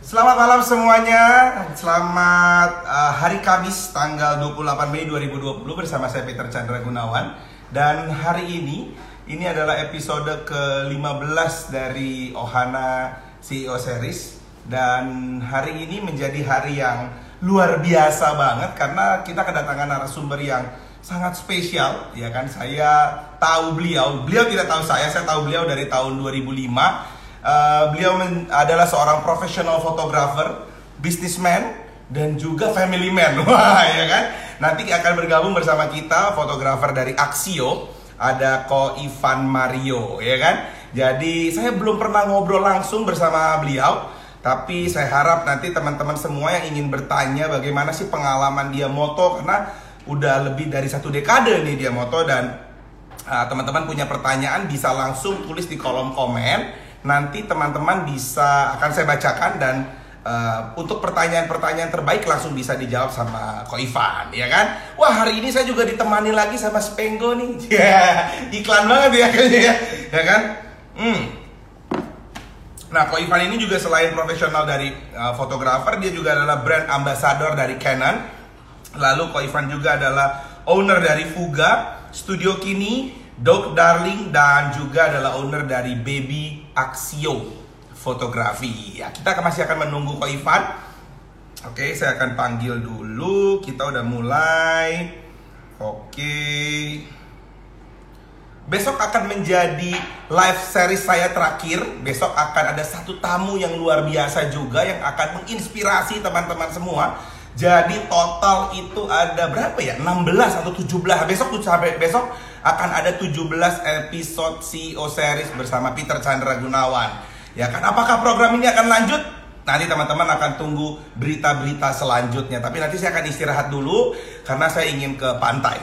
Selamat malam semuanya. Selamat uh, hari Kamis tanggal 28 Mei 2020 bersama saya Peter Chandra Gunawan. Dan hari ini ini adalah episode ke-15 dari Ohana CEO Series. Dan hari ini menjadi hari yang luar biasa banget karena kita kedatangan narasumber yang sangat spesial ya kan? Saya tahu beliau. Beliau tidak tahu saya saya tahu beliau dari tahun 2005 Uh, beliau men- adalah seorang profesional fotografer, businessman, dan juga family man. Wah, ya kan? Nanti akan bergabung bersama kita fotografer dari Axio, ada Ko Ivan Mario, ya kan? Jadi saya belum pernah ngobrol langsung bersama beliau, tapi saya harap nanti teman-teman semua yang ingin bertanya bagaimana sih pengalaman dia moto karena udah lebih dari satu dekade nih dia moto dan uh, teman-teman punya pertanyaan bisa langsung tulis di kolom komen nanti teman-teman bisa akan saya bacakan dan uh, untuk pertanyaan-pertanyaan terbaik langsung bisa dijawab sama Ko Ivan ya kan wah hari ini saya juga ditemani lagi sama Spenggo nih ya iklan banget ya kayaknya ya ya kan hmm. Nah, Ko Ivan ini juga selain profesional dari uh, fotografer, dia juga adalah brand ambassador dari Canon. Lalu Ko Ivan juga adalah owner dari Fuga, Studio Kini, Dog Darling dan juga adalah owner dari Baby Axio Fotografi. Ya, kita masih akan menunggu Ko Ivan. Oke, saya akan panggil dulu. Kita udah mulai. Oke. Besok akan menjadi live series saya terakhir. Besok akan ada satu tamu yang luar biasa juga yang akan menginspirasi teman-teman semua. Jadi total itu ada berapa ya? 16 atau 17. Besok tuh sampai besok akan ada 17 episode CEO series bersama Peter Chandra Gunawan. Ya kan? Apakah program ini akan lanjut? Nanti teman-teman akan tunggu berita-berita selanjutnya. Tapi nanti saya akan istirahat dulu karena saya ingin ke pantai.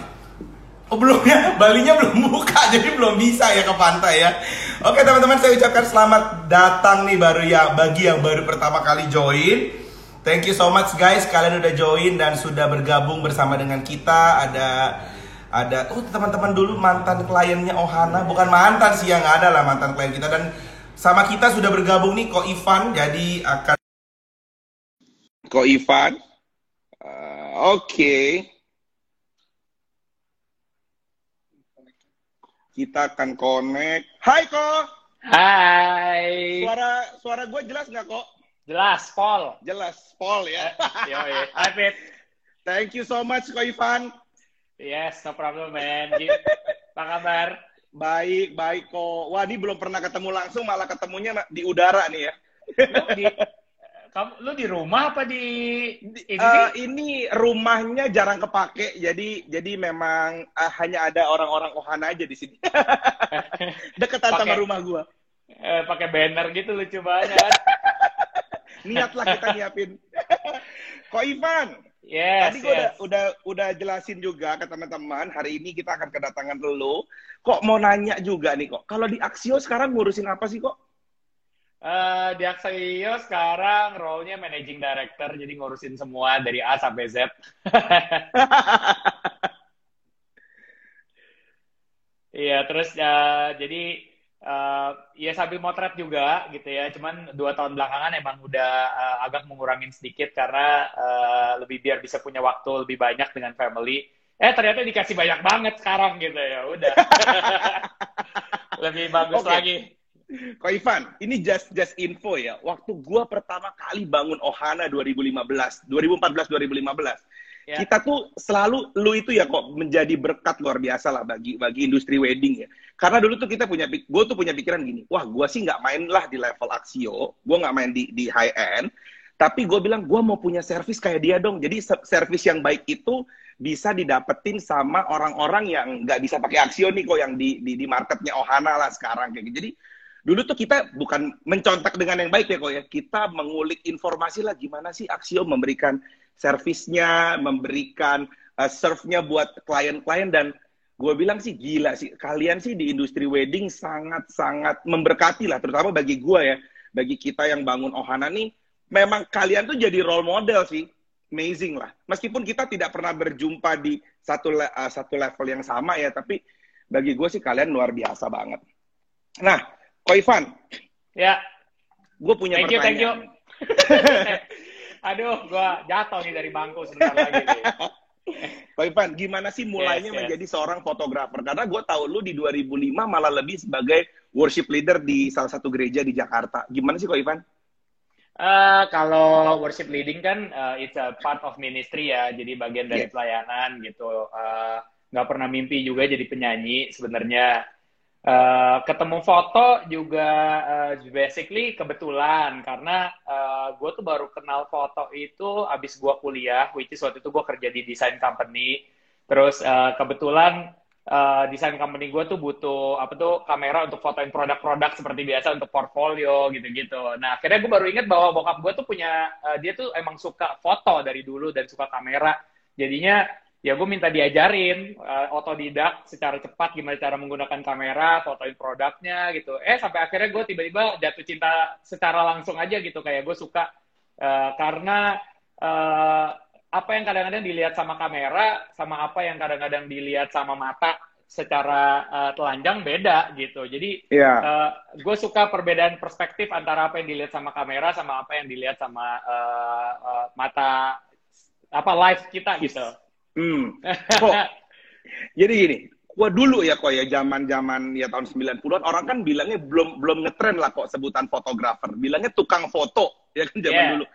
Oh belum ya, Balinya belum buka jadi belum bisa ya ke pantai ya. Oke teman-teman saya ucapkan selamat datang nih baru ya bagi yang baru pertama kali join. Thank you so much guys kalian udah join dan sudah bergabung bersama dengan kita. Ada ada oh teman-teman dulu mantan kliennya Ohana bukan mantan sih yang ada lah mantan klien kita dan sama kita sudah bergabung nih Ko Ivan jadi akan Ko Ivan. Uh, Oke. Okay. Kita akan connect. Hai Ko. Hai. Suara suara gue jelas nggak kok? Jelas, Paul. Jelas, Paul ya. Yo, Hai, Fit. Thank you so much Ko Ivan. Yes, no problem, man. Apa kabar? Baik, baik kok. Wah, ini belum pernah ketemu langsung, malah ketemunya di udara nih ya. Lu di, kamu, lu di rumah apa di ini? Uh, ini rumahnya jarang kepake, jadi jadi memang uh, hanya ada orang-orang Ohana aja di sini. Deketan sama rumah gua. Eh, pakai banner gitu lucu banget. Niatlah kita nyiapin. Kok Ivan, Yes, Tadi gue yes. udah, udah udah jelasin juga ke teman-teman, hari ini kita akan kedatangan lo. Kok mau nanya juga nih kok, kalau di Axio sekarang ngurusin apa sih kok? Uh, di Axio sekarang role-nya managing director, jadi ngurusin semua dari A sampai Z. Iya, terus uh, jadi uh, ya sambil motret juga gitu ya. Cuman dua tahun belakangan emang udah uh, agak mengurangin sedikit karena uh, lebih biar bisa punya waktu lebih banyak dengan family. Eh ternyata dikasih banyak banget sekarang gitu ya. Udah. lebih bagus okay. lagi. Ko Ivan, ini just just info ya. Waktu gua pertama kali bangun Ohana 2015, 2014 2015 Ya. kita tuh selalu lu itu ya kok menjadi berkat luar biasa lah bagi bagi industri wedding ya. Karena dulu tuh kita punya gue tuh punya pikiran gini wah gue sih nggak main lah di level Axio gue nggak main di di high end. Tapi gue bilang gue mau punya servis kayak dia dong. Jadi servis yang baik itu bisa didapetin sama orang-orang yang nggak bisa pakai Axio nih kok yang di, di di marketnya Ohana lah sekarang kayak gitu. Jadi dulu tuh kita bukan mencontak dengan yang baik ya kok ya. Kita mengulik informasi lah gimana sih Axio memberikan servisnya, memberikan uh, serve-nya buat klien-klien dan gue bilang sih gila sih kalian sih di industri wedding sangat-sangat memberkati lah terutama bagi gue ya bagi kita yang bangun Ohana nih memang kalian tuh jadi role model sih amazing lah meskipun kita tidak pernah berjumpa di satu uh, satu level yang sama ya tapi bagi gue sih kalian luar biasa banget nah Ko Ivan ya gue punya thank you, pertanyaan. Thank you. Aduh, gue jatuh nih dari bangku sebentar lagi. Nih. Pak Ivan, gimana sih mulainya Yes, yes. menjadi seorang fotografer? Karena gue tahu lu di 2005 malah lebih sebagai worship leader di salah satu gereja di Jakarta. Gimana sih kok Ivan? Eh, kalau worship leading kan eh, it's a part of ministry ya, jadi bagian dari Yes. pelayanan gitu. Eh, Nggak pernah mimpi juga jadi penyanyi sebenarnya. Eh, ketemu foto juga eh, basically kebetulan karena gue tuh baru kenal foto itu abis gue kuliah, which is waktu itu gue kerja di design company. Terus eh, kebetulan eh, desain company gue tuh butuh apa tuh kamera untuk fotoin produk-produk seperti biasa untuk portfolio gitu-gitu. Nah akhirnya gue baru ingat bahwa bokap gue tuh punya eh, dia tuh emang suka foto dari dulu dan suka kamera. Jadinya ya gue minta diajarin eh, otodidak secara cepat gimana cara menggunakan kamera, fotoin produknya gitu. Eh sampai akhirnya gue tiba-tiba jatuh cinta secara langsung aja gitu kayak gue suka eh, karena eh, apa yang kadang-kadang dilihat sama kamera sama apa yang kadang-kadang dilihat sama mata secara eh, telanjang beda gitu. Jadi Iya. gue suka perbedaan perspektif antara apa yang dilihat sama kamera sama apa yang dilihat sama eh, eh, mata apa live kita gitu. Hmm. Kok Jadi gini, gua dulu ya kok ya zaman-zaman ya tahun 90-an orang kan bilangnya belum belum ngetren lah kok sebutan fotografer. Bilangnya tukang foto ya kan zaman Yeah. dulu.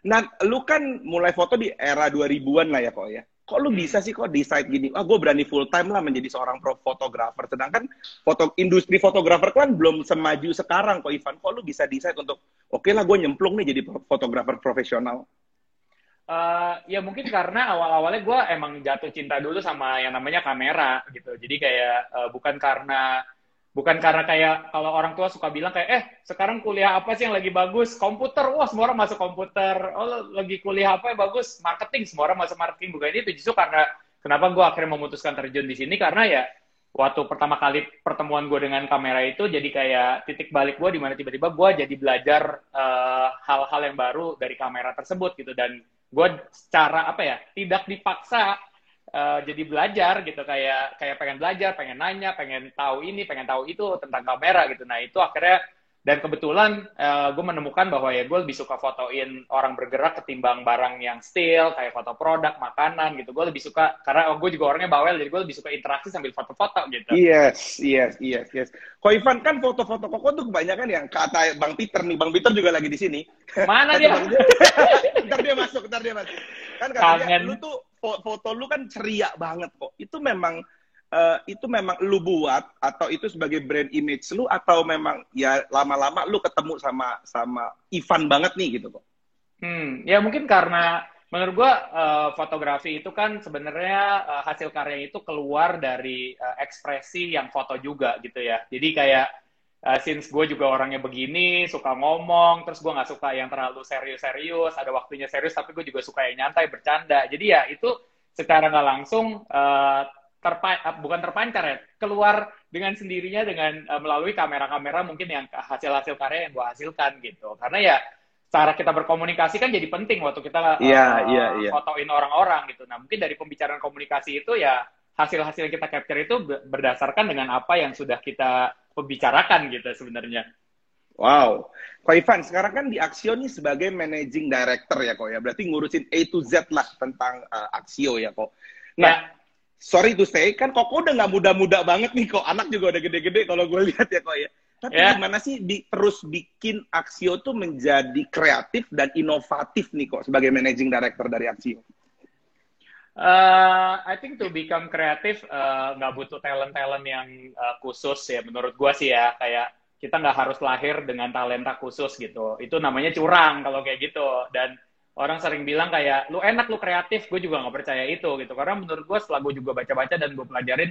Nah, lu kan mulai foto di era 2000-an lah ya kok ya. Kok lu bisa sih kok decide gini, ah gue berani full time lah menjadi seorang pro fotografer. Sedangkan foto industri fotografer kan belum semaju sekarang kok Ivan. Kok lu bisa decide untuk oke lah gue nyemplung nih jadi fotografer profesional. Eh, ya mungkin karena awal-awalnya gue emang jatuh cinta dulu sama yang namanya kamera gitu. Jadi kayak eh, bukan karena bukan karena kayak kalau orang tua suka bilang kayak eh sekarang kuliah apa sih yang lagi bagus? Komputer wah semua orang masuk komputer. Oh lagi kuliah apa yang bagus? Marketing semua orang masuk marketing. Bukan itu justru karena kenapa gue akhirnya memutuskan terjun di sini. Karena ya waktu pertama kali pertemuan gue dengan kamera itu jadi kayak titik balik gue di mana tiba-tiba gue jadi belajar eh, hal-hal yang baru dari kamera tersebut gitu. Dan gue secara apa ya tidak dipaksa eh, jadi belajar gitu. Kayak kayak pengen belajar pengen nanya pengen tahu ini pengen tahu itu tentang kamera gitu. Nah itu akhirnya dan kebetulan gue menemukan bahwa ya gue lebih suka fotoin orang bergerak ketimbang barang yang still kayak foto produk makanan gitu gue lebih suka karena gue juga orangnya bawel jadi gue lebih suka interaksi sambil foto-foto gitu Yes, yes, yes, yes. Ko Ivan kan foto-foto koko tuh kebanyakan yang kata Bang Peter nih. Bang Peter juga lagi di sini. mana dia ntar dia masuk, ntar dia masuk. Kan katanya Kangen. lu tuh fo- foto lu kan ceria banget kok. Itu memang eh, itu memang lu buat atau itu sebagai brand image lu atau memang ya lama-lama lu ketemu sama sama Ivan banget nih gitu kok. Hmm, ya mungkin karena menurut gua eh, fotografi itu kan sebenarnya eh, hasil karya itu keluar dari eh, ekspresi yang foto juga gitu ya. Jadi kayak eh, since gue juga orangnya begini, suka ngomong, terus gue nggak suka yang terlalu serius-serius, ada waktunya serius, tapi gue juga suka yang nyantai, bercanda. Jadi ya itu secara nggak langsung eh, terpa- eh, bukan terpancar ya, keluar dengan sendirinya dengan eh, melalui kamera-kamera mungkin yang hasil-hasil karya yang gue hasilkan gitu. Karena ya cara kita berkomunikasi kan jadi penting waktu kita Iya, eh, iya, iya. fotoin orang-orang gitu. Nah mungkin dari pembicaraan komunikasi itu ya hasil-hasil yang kita capture itu be- berdasarkan dengan apa yang sudah kita pembicarakan gitu sebenarnya. Wow. Ko Ivan, sekarang kan di Axio nih sebagai managing director ya kok ya. Berarti ngurusin A to Z lah tentang eh, Axio ya kok. Nah, Ya, sorry to say, kan Koko udah nggak muda-muda banget nih kok. Anak juga udah gede-gede kalau gue lihat ya kok ya. Tapi Ya. gimana sih bi- terus bikin Axio tuh menjadi kreatif dan inovatif nih kok sebagai managing director dari Axio? Uh, I think to become kreatif uh, nggak butuh talent-talent yang uh, khusus ya menurut gua sih ya kayak kita nggak harus lahir dengan talenta khusus gitu itu namanya curang kalau kayak gitu dan orang sering bilang kayak lu enak lu kreatif. Gue juga nggak percaya itu gitu. Karena menurut gua setelah gue juga baca-baca dan gue pelajarin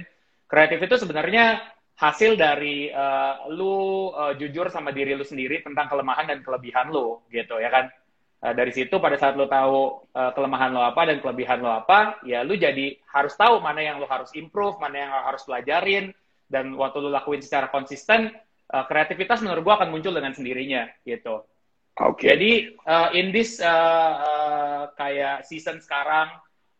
kreatif itu sebenarnya hasil dari uh, lu uh, jujur sama diri lu sendiri tentang kelemahan dan kelebihan lu gitu ya kan? Uh, dari situ pada saat lo tahu uh, kelemahan lo apa dan kelebihan lo apa, ya lu jadi harus tahu mana yang lo harus improve, mana yang lo harus pelajarin, dan waktu lo lakuin secara konsisten, uh, kreativitas menurut gua akan muncul dengan sendirinya gitu. Oke. Jadi uh, in this uh, uh, kayak season sekarang,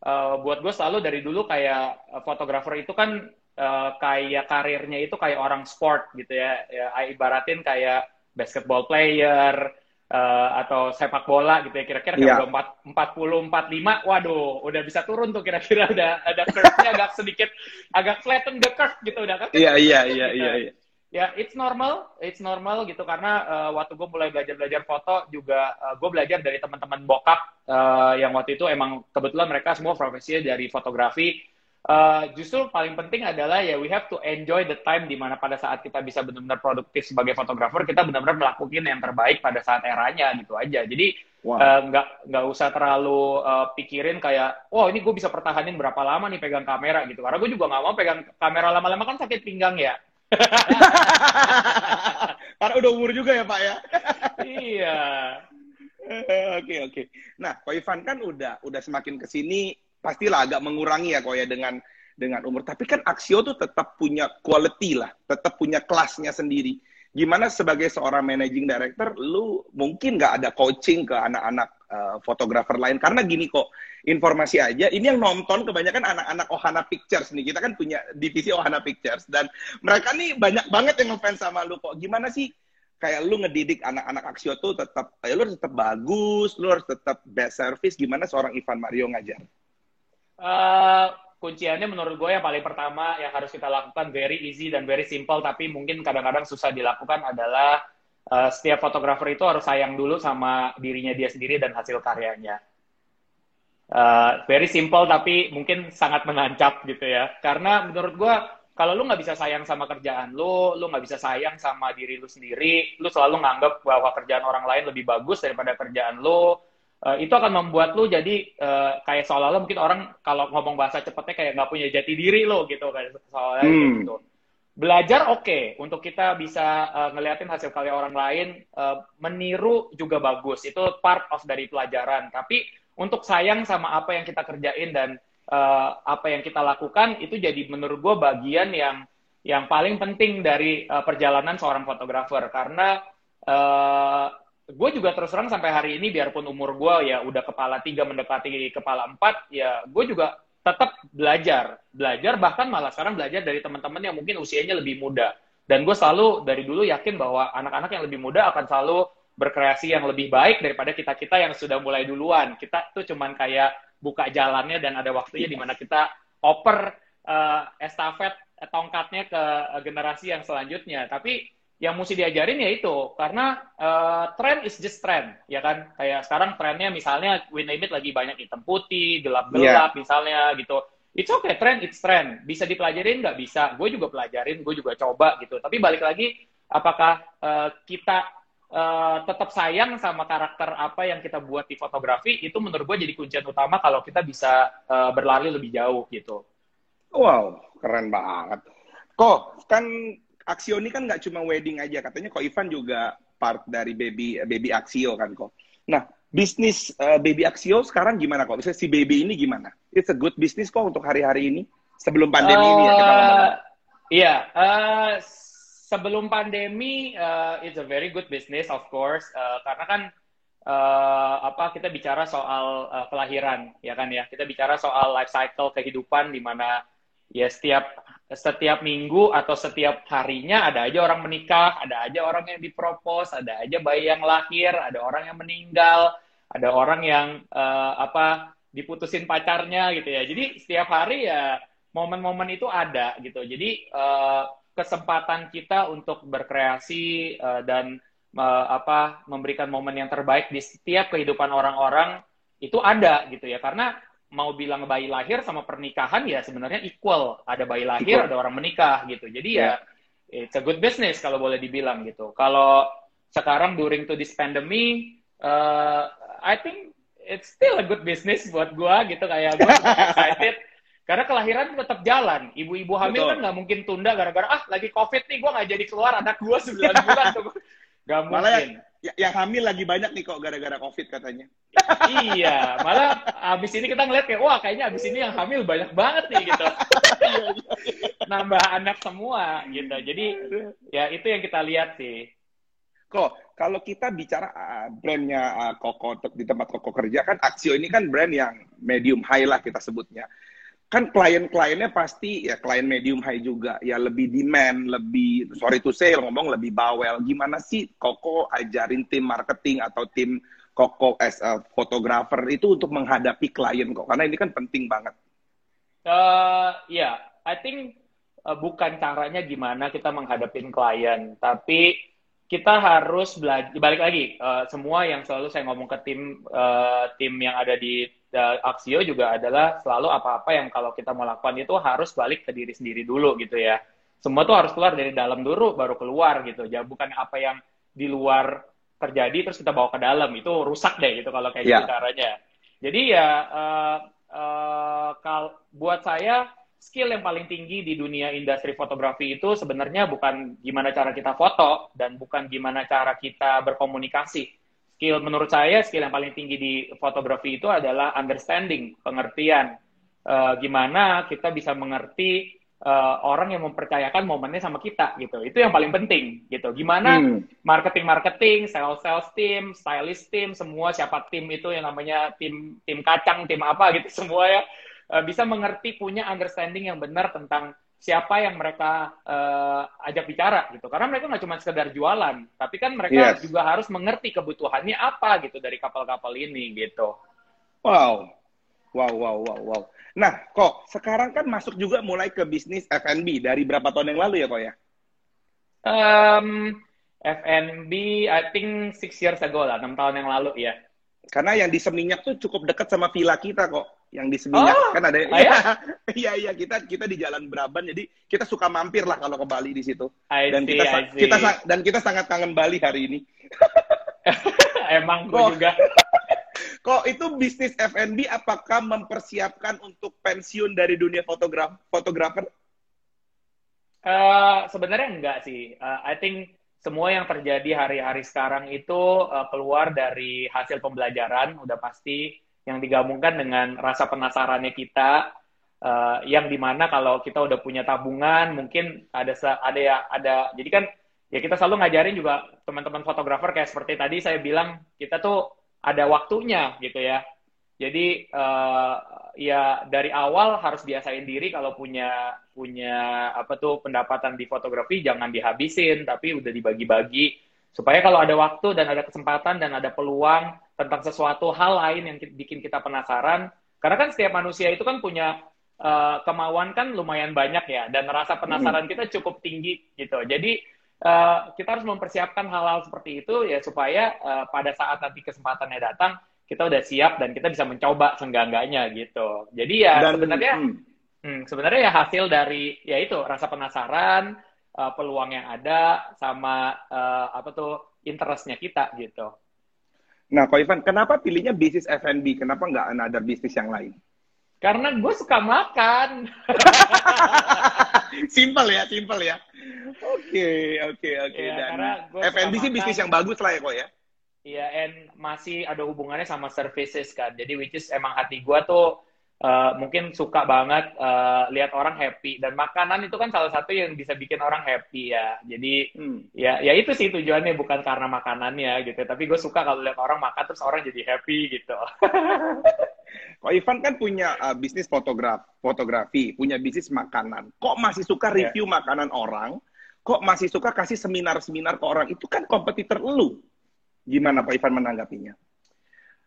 uh, buat gue selalu dari dulu kayak uh, fotografer itu kan uh, kayak karirnya itu kayak orang sport gitu ya. ya ibaratin kayak basketball player uh, atau sepak bola gitu ya kira-kira Iya. kalau empat empat puluh empat lima waduh udah bisa turun tuh kira-kira ada ada curve-nya agak sedikit agak flatten the curve gitu udah kan Iya, iya, iya, iya. Ya it's normal it's normal gitu. Karena uh, waktu gue mulai belajar belajar foto juga uh, gue belajar dari teman-teman bokap uh, yang waktu itu emang kebetulan mereka semua profesinya dari fotografi. Uh, justru paling penting adalah ya we have to enjoy the time di mana pada saat kita bisa benar-benar produktif sebagai fotografer kita benar-benar melakukan yang terbaik pada saat eranya gitu aja. Jadi Wah. uh, nggak nggak usah terlalu uh, pikirin kayak oh ini gue bisa pertahanin berapa lama nih pegang kamera? gitu. Karena gue juga nggak mau pegang kamera lama-lama kan sakit pinggang ya Karena udah umur juga ya, Pak ya. iya Oke, oke. Nah, Ko Ivan kan udah udah semakin ke sini pastilah agak mengurangi ya Ko ya dengan dengan umur. Tapi kan Axio tuh tetap punya quality lah, tetap punya kelasnya sendiri. Gimana sebagai seorang managing director, lu mungkin nggak ada coaching ke anak-anak uh, fotografer lain? Karena gini kok, informasi aja, ini yang nonton kebanyakan anak-anak Ohana Pictures nih. Kita kan punya divisi Ohana Pictures dan mereka nih banyak banget yang ngefans sama lu kok. Gimana sih kayak lu ngedidik anak-anak Axio tuh tetap ya lu harus tetap bagus, lu harus tetap best service. Gimana seorang Ivan Mario ngajar? Uh, kunciannya menurut gue yang paling pertama yang harus kita lakukan very easy dan very simple tapi mungkin kadang-kadang susah dilakukan adalah uh, setiap fotografer itu harus sayang dulu sama dirinya dia sendiri dan hasil karyanya. Uh, very simple tapi mungkin sangat menancap gitu ya. Karena menurut gue kalau lu nggak bisa sayang sama kerjaan lu, lu nggak bisa sayang sama diri lu sendiri, lu selalu nganggap bahwa kerjaan orang lain lebih bagus daripada kerjaan lu, uh, itu akan membuat lu jadi uh, kayak seolah-olah mungkin orang kalau ngomong bahasa cepetnya kayak nggak punya jati diri lo gitu kayak seolah Hmm. gitu. Belajar oke untuk kita bisa uh, ngeliatin hasil karya orang lain, uh, meniru juga bagus. Itu part of dari pelajaran. Tapi untuk sayang sama apa yang kita kerjain dan uh, apa yang kita lakukan itu jadi menurut gue bagian yang yang paling penting dari uh, perjalanan seorang fotografer karena uh, gue juga terus terang sampai hari ini biarpun umur gue ya udah kepala tiga mendekati kepala empat ya gue juga tetap belajar. Belajar bahkan malah sekarang belajar dari teman-teman yang mungkin usianya lebih muda. Dan gue selalu dari dulu yakin bahwa anak-anak yang lebih muda akan selalu berkreasi yang lebih baik daripada kita kita yang sudah mulai duluan. Kita tuh cuman kayak buka jalannya dan ada waktunya di mana kita oper uh, estafet tongkatnya ke generasi yang selanjutnya. Tapi yang mesti diajarin ya itu. Karena uh, trend is just trend ya kan? Kayak sekarang trennya misalnya we name it lagi banyak hitam putih gelap gelap misalnya gitu. It's okay trend it's trend. Bisa dipelajarin? Nggak bisa. Gue juga pelajarin gue juga coba gitu. Tapi balik lagi apakah uh, kita uh, tetap sayang sama karakter apa yang kita buat di fotografi? Itu menurut gue jadi kuncian utama kalau kita bisa uh, berlari lebih jauh gitu. Wow, keren banget. Kok kan Axio ini kan nggak cuma wedding aja, katanya kok Ivan juga part dari baby baby Axio kan kok. Nah, bisnis uh, baby Axio sekarang gimana kok? Misalnya si baby ini gimana? It's a good business kok untuk hari-hari ini sebelum pandemi uh, ini ya kita ngomong. Iya, uh, sebelum pandemi uh, it's a very good business of course uh, karena kan uh, apa kita bicara soal uh, kelahiran ya kan ya kita bicara soal life cycle kehidupan di mana ya setiap setiap minggu atau setiap harinya ada aja orang menikah, ada aja orang yang dipropos, ada aja bayi yang lahir, ada orang yang meninggal, ada orang yang uh, apa diputusin pacarnya gitu ya. Jadi setiap hari ya momen-momen itu ada gitu. Jadi uh, kesempatan kita untuk berkreasi uh, dan uh, apa memberikan momen yang terbaik di setiap kehidupan orang-orang itu ada gitu ya. Karena mau bilang bayi lahir sama pernikahan ya sebenarnya equal. Ada bayi lahir, equal. ada orang menikah gitu. Jadi yeah. ya it's a good business kalau boleh dibilang gitu. Kalau sekarang during to this pandemic, uh, I think it's still a good business buat gua gitu kayak gua excited. Karena kelahiran tetap jalan. Ibu-ibu hamil Betul. kan nggak mungkin tunda gara-gara ah lagi covid nih gua nggak jadi keluar anak gua 9 bulan tuh. Gak mungkin. Malah yang, yang hamil lagi banyak nih kok gara-gara covid katanya. iya, malah abis ini kita ngeliat kayak wah kayaknya abis ini yang hamil banyak banget nih gitu. Nambah anak semua gitu. Jadi ya itu yang kita lihat sih. Kok kalau kita bicara uh, brandnya uh, Koko di tempat Koko kerja kan Axio ini kan brand yang medium high lah kita sebutnya. Kan klien-kliennya pasti ya klien medium high juga. Ya lebih demand lebih sorry to say ngomong lebih bawel. Gimana sih Koko ajarin tim marketing atau tim Koko as a photographer itu untuk menghadapi klien kok? Karena ini kan penting banget. Uh, ya yeah, I think uh, bukan caranya gimana kita menghadapi klien tapi kita harus belajar balik lagi uh, semua yang selalu saya ngomong ke tim uh, tim yang ada di Axio juga adalah selalu apa-apa yang kalau kita mau lakukan itu harus balik ke diri sendiri dulu gitu ya semua tuh harus keluar dari dalam dulu baru keluar gitu ya bukan apa yang di luar terjadi terus kita bawa ke dalam itu rusak deh gitu kalau kayak yeah. gitu caranya jadi ya uh, uh, kal buat saya skill yang paling tinggi di dunia industri fotografi itu sebenarnya bukan gimana cara kita foto dan bukan gimana cara kita berkomunikasi. Skill menurut saya skill yang paling tinggi di fotografi itu adalah understanding, pengertian. Uh, gimana kita bisa mengerti uh, orang yang mempercayakan momennya sama kita gitu. Itu yang paling penting gitu. Gimana hmm. marketing marketing, sales sales team, stylist team, semua siapa tim itu yang namanya tim tim kacang, tim apa gitu semua ya uh, bisa mengerti punya understanding yang benar tentang siapa yang mereka uh, ajak bicara gitu. Karena mereka nggak cuma sekedar jualan tapi kan mereka yes. juga harus mengerti kebutuhannya apa gitu dari kapal-kapal ini gitu. Wow. Wow wow wow wow. Nah kok sekarang kan masuk juga mulai ke bisnis F&B dari berapa tahun yang lalu ya kok ya? Um, F&B I think six years ago lah enam tahun yang lalu ya. Karena yang di Seminyak tuh cukup dekat sama villa kita kok yang di Seminyak oh, kan ada oh ya? iya iya kita kita di Jalan Braban jadi kita suka mampir lah kalau ke Bali di situ. Dan see, kita kita dan kita sangat kangen Bali hari ini. Emang gue juga. kok itu bisnis F&B apakah mempersiapkan untuk pensiun dari dunia fotograf fotografer? Uh, sebenarnya enggak sih. Uh, I think semua yang terjadi hari-hari sekarang itu uh, keluar dari hasil pembelajaran udah pasti yang digabungkan dengan rasa penasarannya kita uh, yang di mana kalau kita udah punya tabungan mungkin ada ada ya ada. Jadi kan ya kita selalu ngajarin juga teman-teman fotografer kayak seperti tadi saya bilang kita tuh ada waktunya gitu ya. Jadi uh, ya dari awal harus biasain diri kalau punya punya apa tuh pendapatan di fotografi jangan dihabisin tapi udah dibagi-bagi supaya kalau ada waktu dan ada kesempatan dan ada peluang tentang sesuatu hal lain yang bikin kita penasaran. Karena kan setiap manusia itu kan punya uh, kemauan kan lumayan banyak ya, dan rasa penasaran hmm. kita cukup tinggi gitu. Jadi uh, kita harus mempersiapkan hal-hal seperti itu ya supaya uh, pada saat nanti kesempatannya datang kita udah siap dan kita bisa mencoba senggangganya gitu. Jadi ya dan, sebenarnya hmm. Hmm, sebenarnya ya hasil dari ya itu rasa penasaran, uh, peluang yang ada sama uh, apa tuh interestnya kita gitu. Nah, Ko Ivan, kenapa pilihnya bisnis F&B? Kenapa nggak ada bisnis yang lain? Karena gue suka makan. simple ya, simple ya. Oke, oke, oke. Iya, Dan F&B sih bisnis yang bagus lah ya, kok ya. Iya, and masih ada hubungannya sama services kan. Jadi which is emang hati gue tuh uh, mungkin suka banget uh, lihat orang happy dan makanan itu kan salah satu yang bisa bikin orang happy ya jadi hmm. ya ya itu sih tujuannya bukan karena makanannya gitu tapi gue suka kalau lihat orang makan terus orang jadi happy gitu Kok Ivan kan punya uh, bisnis fotograf, fotografi, punya bisnis makanan. Kok masih suka iya. review yeah. makanan orang? Kok masih suka kasih seminar-seminar ke orang? Itu kan kompetitor lu. Gimana Pak Ivan menanggapinya?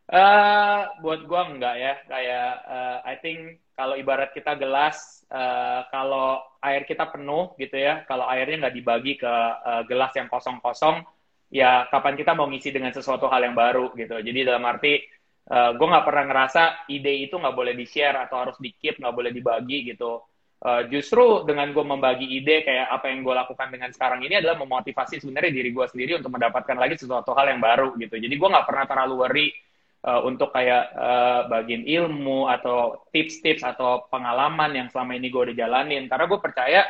Uh, buat gua enggak ya. Kayak uh, I think kalau ibarat kita gelas uh, kalau air kita penuh gitu ya kalau airnya nggak dibagi ke uh, gelas yang kosong-kosong ya kapan kita mau ngisi dengan sesuatu hal yang baru gitu. Jadi dalam arti uh, gue nggak pernah ngerasa ide itu nggak boleh di share atau harus di keep nggak boleh dibagi gitu. Uh, justru dengan gue membagi ide kayak apa yang gue lakukan dengan sekarang ini adalah memotivasi sebenarnya diri gue sendiri untuk mendapatkan lagi sesuatu hal yang baru gitu. Jadi gue nggak pernah terlalu worry uh, untuk kayak uh, bagian ilmu atau tips-tips atau pengalaman yang selama ini gue udah jalanin karena gue percaya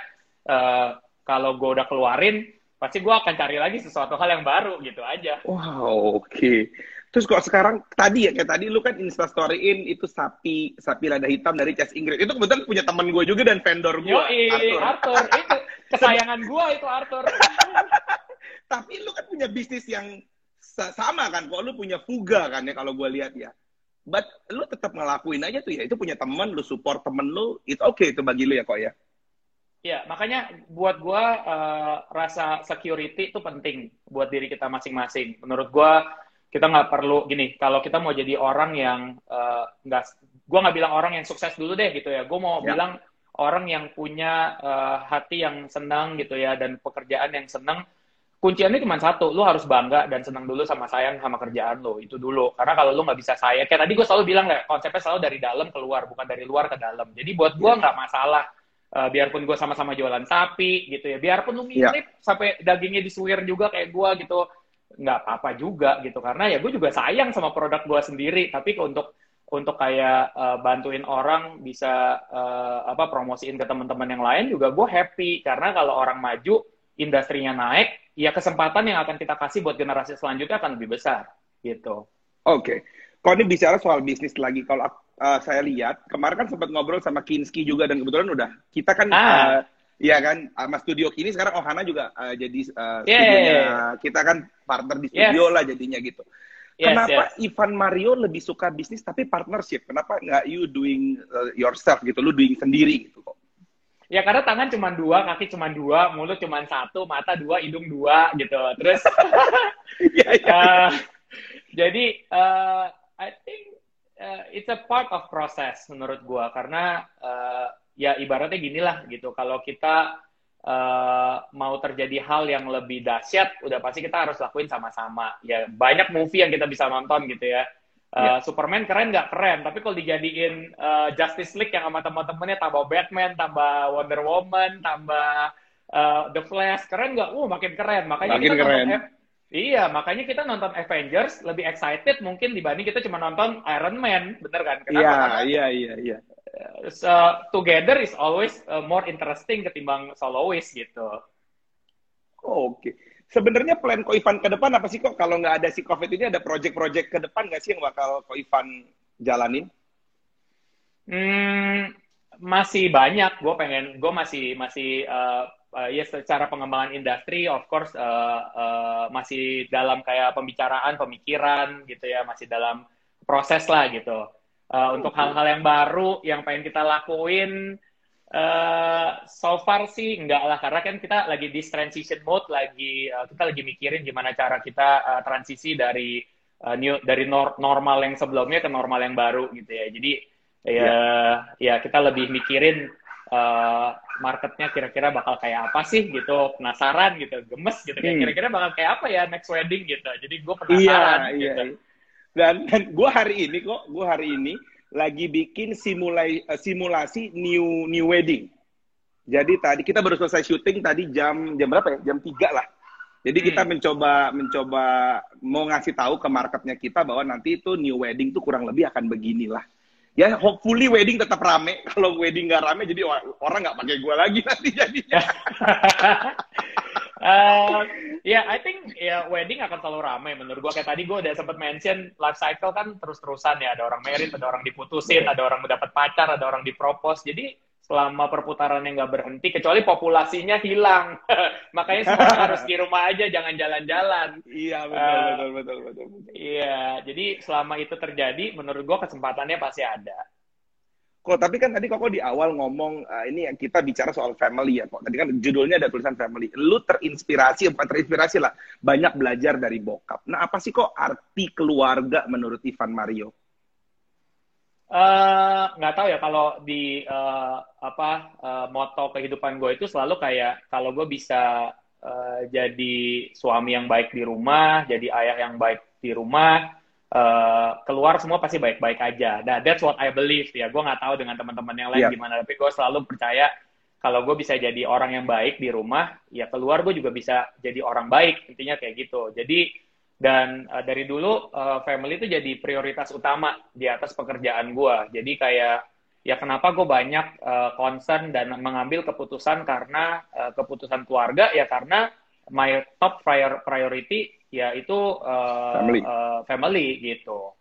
uh, kalau gue udah keluarin pasti gue akan cari lagi sesuatu hal yang baru gitu aja. Wow, oke. Okay. Terus kok sekarang tadi ya kayak tadi lu kan instastoryin itu sapi sapi lada hitam dari Chess Inggris. Itu kebetulan punya teman gue juga dan vendor gue. Arthur. Arthur. itu kesayangan gue itu Arthur. Tapi lu kan punya bisnis yang sama kan kok lu punya fuga kan ya kalau gue lihat ya but lu tetap ngelakuin aja tuh ya. Itu punya temen, lu support temen lu, itu oke okay itu bagi lu ya kok ya. Ya, makanya buat gua uh, rasa security itu penting buat diri kita masing-masing. Menurut gua kita nggak perlu gini. Kalau kita mau jadi orang yang uh, nggak, gua nggak bilang orang yang sukses dulu deh gitu ya. Gua mau ya. bilang orang yang punya uh, hati yang senang gitu ya dan pekerjaan yang senang kunciannya cuma satu lu harus bangga dan senang dulu sama sayang sama kerjaan lo itu dulu karena kalau lu nggak bisa sayang kayak tadi gue selalu bilang kayak konsepnya selalu dari dalam keluar bukan dari luar ke dalam jadi buat gue nggak masalah uh, biarpun gue sama-sama jualan sapi gitu ya biarpun lu ya. mirip yeah. sampai dagingnya disuir juga kayak gue gitu nggak apa-apa juga gitu karena ya gue juga sayang sama produk gue sendiri tapi untuk untuk kayak uh, bantuin orang bisa uh, apa promosiin ke teman-teman yang lain juga gue happy karena kalau orang maju industrinya naik ya kesempatan yang akan kita kasih buat generasi selanjutnya akan lebih besar gitu. Oke, okay. kalau ini bicara soal bisnis lagi, kalau uh, saya lihat kemarin kan sempat ngobrol sama Kinski juga dan kebetulan udah kita kan ah. uh, ya kan sama studio kini sekarang Ohana juga uh, jadi uh, yeah, studionya yeah, yeah. kita kan partner di studio yes. lah jadinya gitu. Yes, Kenapa yes. Ivan Mario lebih suka bisnis tapi partnership? Kenapa nggak you doing uh, yourself gitu, lu doing sendiri gitu kok? Ya karena tangan cuma dua, kaki cuma dua, mulut cuma satu, mata dua, hidung dua gitu. Terus, ya, ya, uh, jadi uh, I think uh, it's a part of process menurut gua karena uh, ya ibaratnya gini lah gitu. Kalau kita uh, mau terjadi hal yang lebih dahsyat, udah pasti kita harus lakuin sama-sama. Ya banyak movie yang kita bisa nonton gitu ya. Uh, yeah. Superman keren nggak keren, tapi kalau dijadiin uh, Justice League yang sama teman-temannya tambah Batman, tambah Wonder Woman, tambah uh, The Flash, keren nggak? Uh, makin keren. Makanya makin kita keren. nonton Iya, makanya kita nonton Avengers lebih excited mungkin dibanding kita cuma nonton Iron Man, bener kan? Kenapa? Iya, iya, iya, iya so, together is always uh, more interesting ketimbang soloist gitu. Oke. Okay. Sebenarnya plan Ko Ivan ke depan apa sih kok? Kalau nggak ada si COVID ini ada project-project ke depan nggak sih yang bakal Ko Ivan jalanin? Hmm, masih banyak. Gue pengen, gue masih masih uh, uh, ya secara pengembangan industri, of course uh, uh, masih dalam kayak pembicaraan, pemikiran gitu ya, masih dalam proses lah gitu uh, untuk hal-hal yang baru yang pengen kita lakuin uh, so far sih enggak lah karena kan kita lagi di transition mode lagi uh, kita lagi mikirin gimana cara kita uh, transisi dari uh, new dari nor normal yang sebelumnya ke normal yang baru gitu ya jadi ya yeah. ya kita lebih mikirin uh, marketnya kira-kira bakal kayak apa sih gitu penasaran gitu gemes gitu kayak hmm. kira-kira bakal kayak apa ya next wedding gitu jadi gue penasaran iya, gitu iya. Dan, dan gue hari ini kok, gue hari ini lagi bikin simulai, uh, simulasi new new wedding. Jadi tadi kita baru selesai syuting tadi jam jam berapa ya? Jam 3 lah. Jadi hmm. kita mencoba mencoba mau ngasih tahu ke marketnya kita bahwa nanti itu new wedding tuh kurang lebih akan beginilah. Ya hopefully wedding tetap rame. Kalau wedding nggak rame jadi orang nggak pakai gue lagi nanti jadinya. Uh, ya, yeah, I think ya yeah, wedding akan selalu ramai menurut gua. Kayak tadi gua udah sempat mention life cycle kan terus-terusan ya. Ada orang merit, ada orang diputusin, ada orang mendapat pacar, ada orang dipropos. Jadi selama perputaran yang nggak berhenti, kecuali populasinya hilang. Makanya semua harus di rumah aja, jangan jalan-jalan. Iya, betul, uh, betul, betul, betul, betul. Iya, jadi selama itu terjadi, menurut gua kesempatannya pasti ada. Kok tapi kan tadi kok di awal ngomong uh, ini kita bicara soal family ya kok. Tadi kan judulnya ada tulisan family. Lu terinspirasi apa terinspirasi lah banyak belajar dari bokap. Nah, apa sih kok arti keluarga menurut Ivan Mario? Uh, nggak tahu ya kalau di uh, apa uh, moto kehidupan gue itu selalu kayak kalau gue bisa uh, jadi suami yang baik di rumah, jadi ayah yang baik di rumah, uh, keluar semua pasti baik-baik aja. Nah, that's what I believe ya. Gue nggak tahu dengan teman-teman yang lain yeah. gimana, tapi gue selalu percaya kalau gue bisa jadi orang yang baik di rumah, ya keluar gue juga bisa jadi orang baik. Intinya kayak gitu. Jadi dan uh, dari dulu uh, family itu jadi prioritas utama di atas pekerjaan gue. Jadi kayak ya kenapa gue banyak uh, concern dan mengambil keputusan karena uh, keputusan keluarga ya karena my top prior priority ya itu uh, family. Uh, family gitu.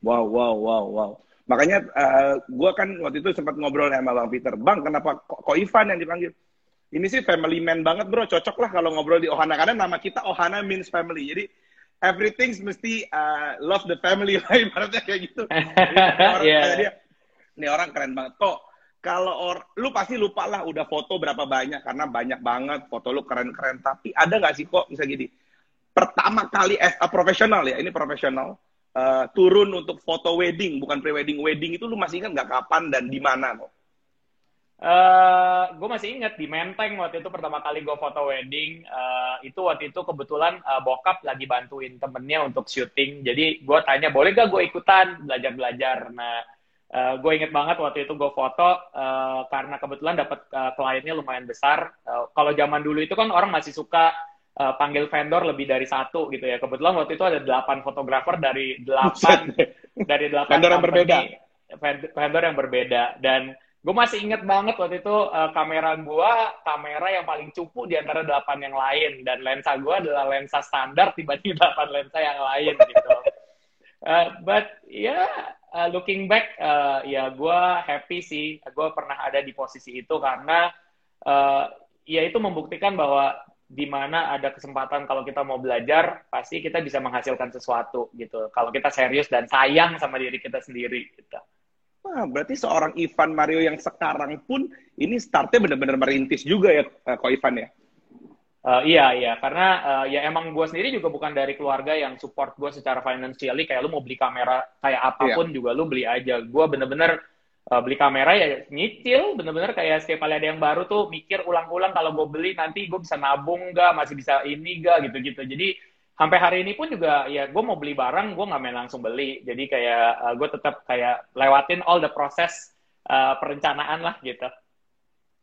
Wow, wow, wow, wow. Makanya uh, gue kan waktu itu sempat ngobrol sama Bang Peter. Bang, kenapa kok, kok Ivan yang dipanggil? Ini sih family man banget bro, cocok lah kalau ngobrol di Ohana. Karena nama kita Ohana means family. Jadi everything mesti uh, love the family lah ibaratnya kayak gitu. orang, Yeah. dia, ini orang keren banget kok. Kalau or, lu pasti lupa lah udah foto berapa banyak karena banyak banget foto lu keren-keren. Tapi ada nggak sih kok bisa gini? Pertama kali as a profesional ya, ini profesional uh, turun untuk foto wedding bukan pre-wedding wedding itu lu masih ingat nggak kapan dan di mana kok? Eh, gue masih inget di Menteng waktu itu pertama kali gue foto wedding eh, itu waktu itu kebetulan eh, bokap lagi bantuin temennya untuk syuting. Jadi gue tanya boleh gak gue ikutan belajar belajar nah gue inget banget waktu itu gue foto eh, karena kebetulan dapat eh, kliennya lumayan besar. Eh, kalau zaman dulu itu kan orang masih suka eh, panggil vendor lebih dari satu gitu ya. Kebetulan waktu itu ada delapan fotografer dari delapan dari delapan Vendor yang berbeda. vend- vendor yang berbeda. Dan gue masih inget banget waktu itu uh, kamera gue kamera yang paling cupu di antara delapan yang lain dan lensa gue adalah lensa standar dibanding delapan lensa yang lain gitu. Uh, but ya yeah, uh, looking back uh, ya gue happy sih gue pernah ada di posisi itu karena uh, ya itu membuktikan bahwa di mana ada kesempatan kalau kita mau belajar pasti kita bisa menghasilkan sesuatu gitu kalau kita serius dan sayang sama diri kita sendiri gitu. Wah, berarti seorang Ivan Mario yang sekarang pun ini startnya benar-benar merintis juga ya, eh, kok Ivan ya? Uh, iya iya. Karena uh, ya emang gue sendiri juga bukan dari keluarga yang support gue secara financially. Kayak lu mau beli kamera kayak apa pun juga lu beli aja. Gue bener-bener uh, beli kamera ya nyicil. Bener-bener kayak setiap kali ada yang baru tuh mikir ulang-ulang kalau gue beli nanti gue bisa nabung gak masih bisa ini gak gitu-gitu. Jadi sampai hari ini pun juga ya gue mau beli barang gue nggak main langsung beli. Jadi kayak uh, gue tetap kayak lewatin all the proses uh, perencanaan lah gitu.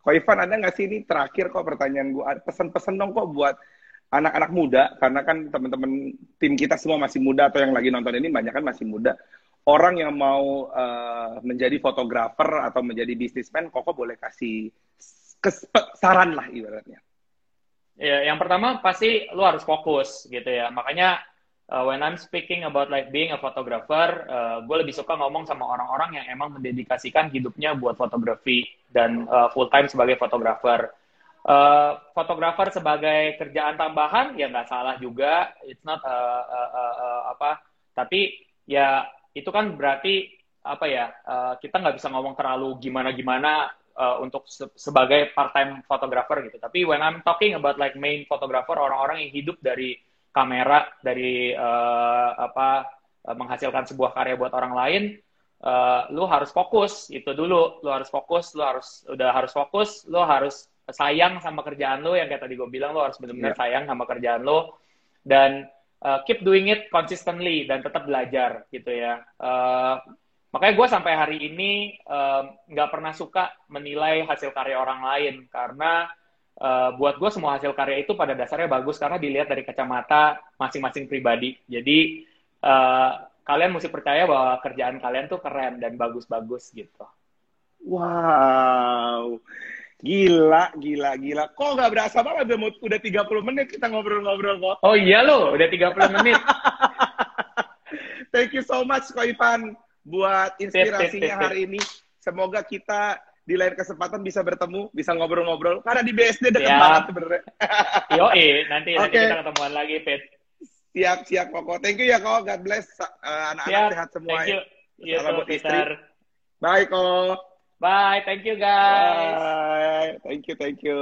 Kok Ivan ada nggak sih ini terakhir kok pertanyaan gue pesan-pesan dong kok buat anak-anak muda? Karena kan teman-teman tim kita semua masih muda atau yang lagi nonton ini banyak kan masih muda. Orang yang mau uh, menjadi fotografer atau menjadi bisnismen kok boleh kasih saran lah ibaratnya Ya, yang pertama pasti lu harus fokus gitu ya. Makanya uh, when I'm speaking about like being a photographer, uh, gue lebih suka ngomong sama orang-orang yang emang mendedikasikan hidupnya buat fotografi dan uh, full time sebagai fotografer. Uh, fotografer sebagai kerjaan tambahan ya nggak salah juga. It's not uh, uh, uh, uh, apa. Tapi ya itu kan berarti apa ya? Uh, kita nggak bisa ngomong terlalu gimana-gimana uh, untuk se sebagai part-time photographer gitu. Tapi when I'm talking about like main photographer, orang-orang yang hidup dari kamera, dari uh, apa uh, menghasilkan sebuah karya buat orang lain, uh, lu harus fokus itu dulu. Lu harus fokus, lu harus udah harus fokus, lu harus sayang sama kerjaan lu yang kayak tadi gue bilang lu harus benar-benar yeah. sayang sama kerjaan lu dan uh, keep doing it consistently dan tetap belajar gitu ya. Uh, Makanya gue sampai hari ini nggak um, pernah suka menilai hasil karya orang lain karena uh, buat gue semua hasil karya itu pada dasarnya bagus karena dilihat dari kacamata masing-masing pribadi. Jadi uh, kalian mesti percaya bahwa kerjaan kalian tuh keren dan bagus-bagus gitu. Wow, gila, gila, gila. Kok nggak berasa banget udah, udah 30 menit kita ngobrol-ngobrol kok. Oh iya loh, udah 30 menit. Thank you so much, Ko Ivan buat inspirasinya hari ini. Semoga kita di lain kesempatan bisa bertemu, bisa ngobrol-ngobrol. Karena di BSD dekat ya. banget sebenarnya. Yo, eh, nanti, okay. nanti kita ketemuan lagi, Pet. Siap, siap, Koko. Thank you ya, Koko. God bless. Anak-anak uh, sehat semua. Thank you. Ya. Salam buat istri. Bye, Koko. Bye. Thank you, guys. Bye. Thank you, thank you.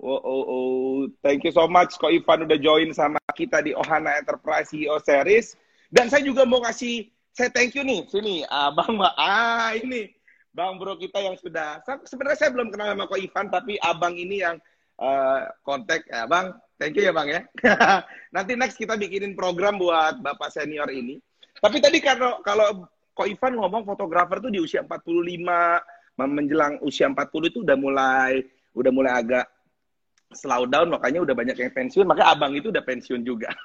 Oh, oh, oh. Thank you so much, Ko Ivan udah join sama kita di Ohana Enterprise CEO Series. Dan saya juga mau kasih saya thank you nih. Sini abang mbak ah ini bang bro kita yang sudah sebenarnya saya belum kenal sama Ko Ivan tapi abang ini yang uh, kontak ya bang thank you ya bang ya. Nanti next kita bikinin program buat bapak senior ini. Tapi tadi karena kalau Ko Ivan ngomong fotografer tuh di usia 45 menjelang usia 40 itu udah mulai udah mulai agak slow down makanya udah banyak yang pensiun maka abang itu udah pensiun juga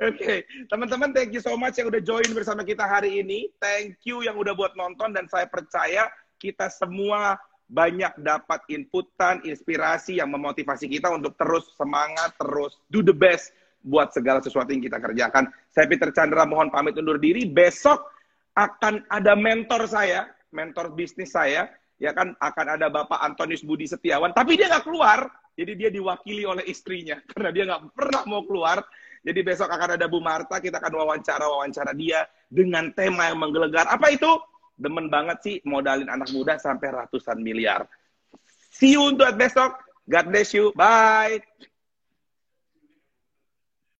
Oke, okay. teman-teman thank you so much yang udah join bersama kita hari ini. Thank you yang udah buat nonton dan saya percaya kita semua banyak dapat inputan, inspirasi yang memotivasi kita untuk terus semangat, terus do the best buat segala sesuatu yang kita kerjakan. Saya Peter Chandra mohon pamit undur diri. Besok akan ada mentor saya, mentor bisnis saya, ya kan akan ada Bapak Antonius Budi Setiawan, tapi dia nggak keluar, jadi dia diwakili oleh istrinya karena dia nggak pernah mau keluar. Jadi besok akan ada Bu Marta, kita akan wawancara-wawancara dia dengan tema yang menggelegar. Apa itu? Demen banget sih modalin anak muda sampai ratusan miliar. See you untuk besok. God bless you. Bye.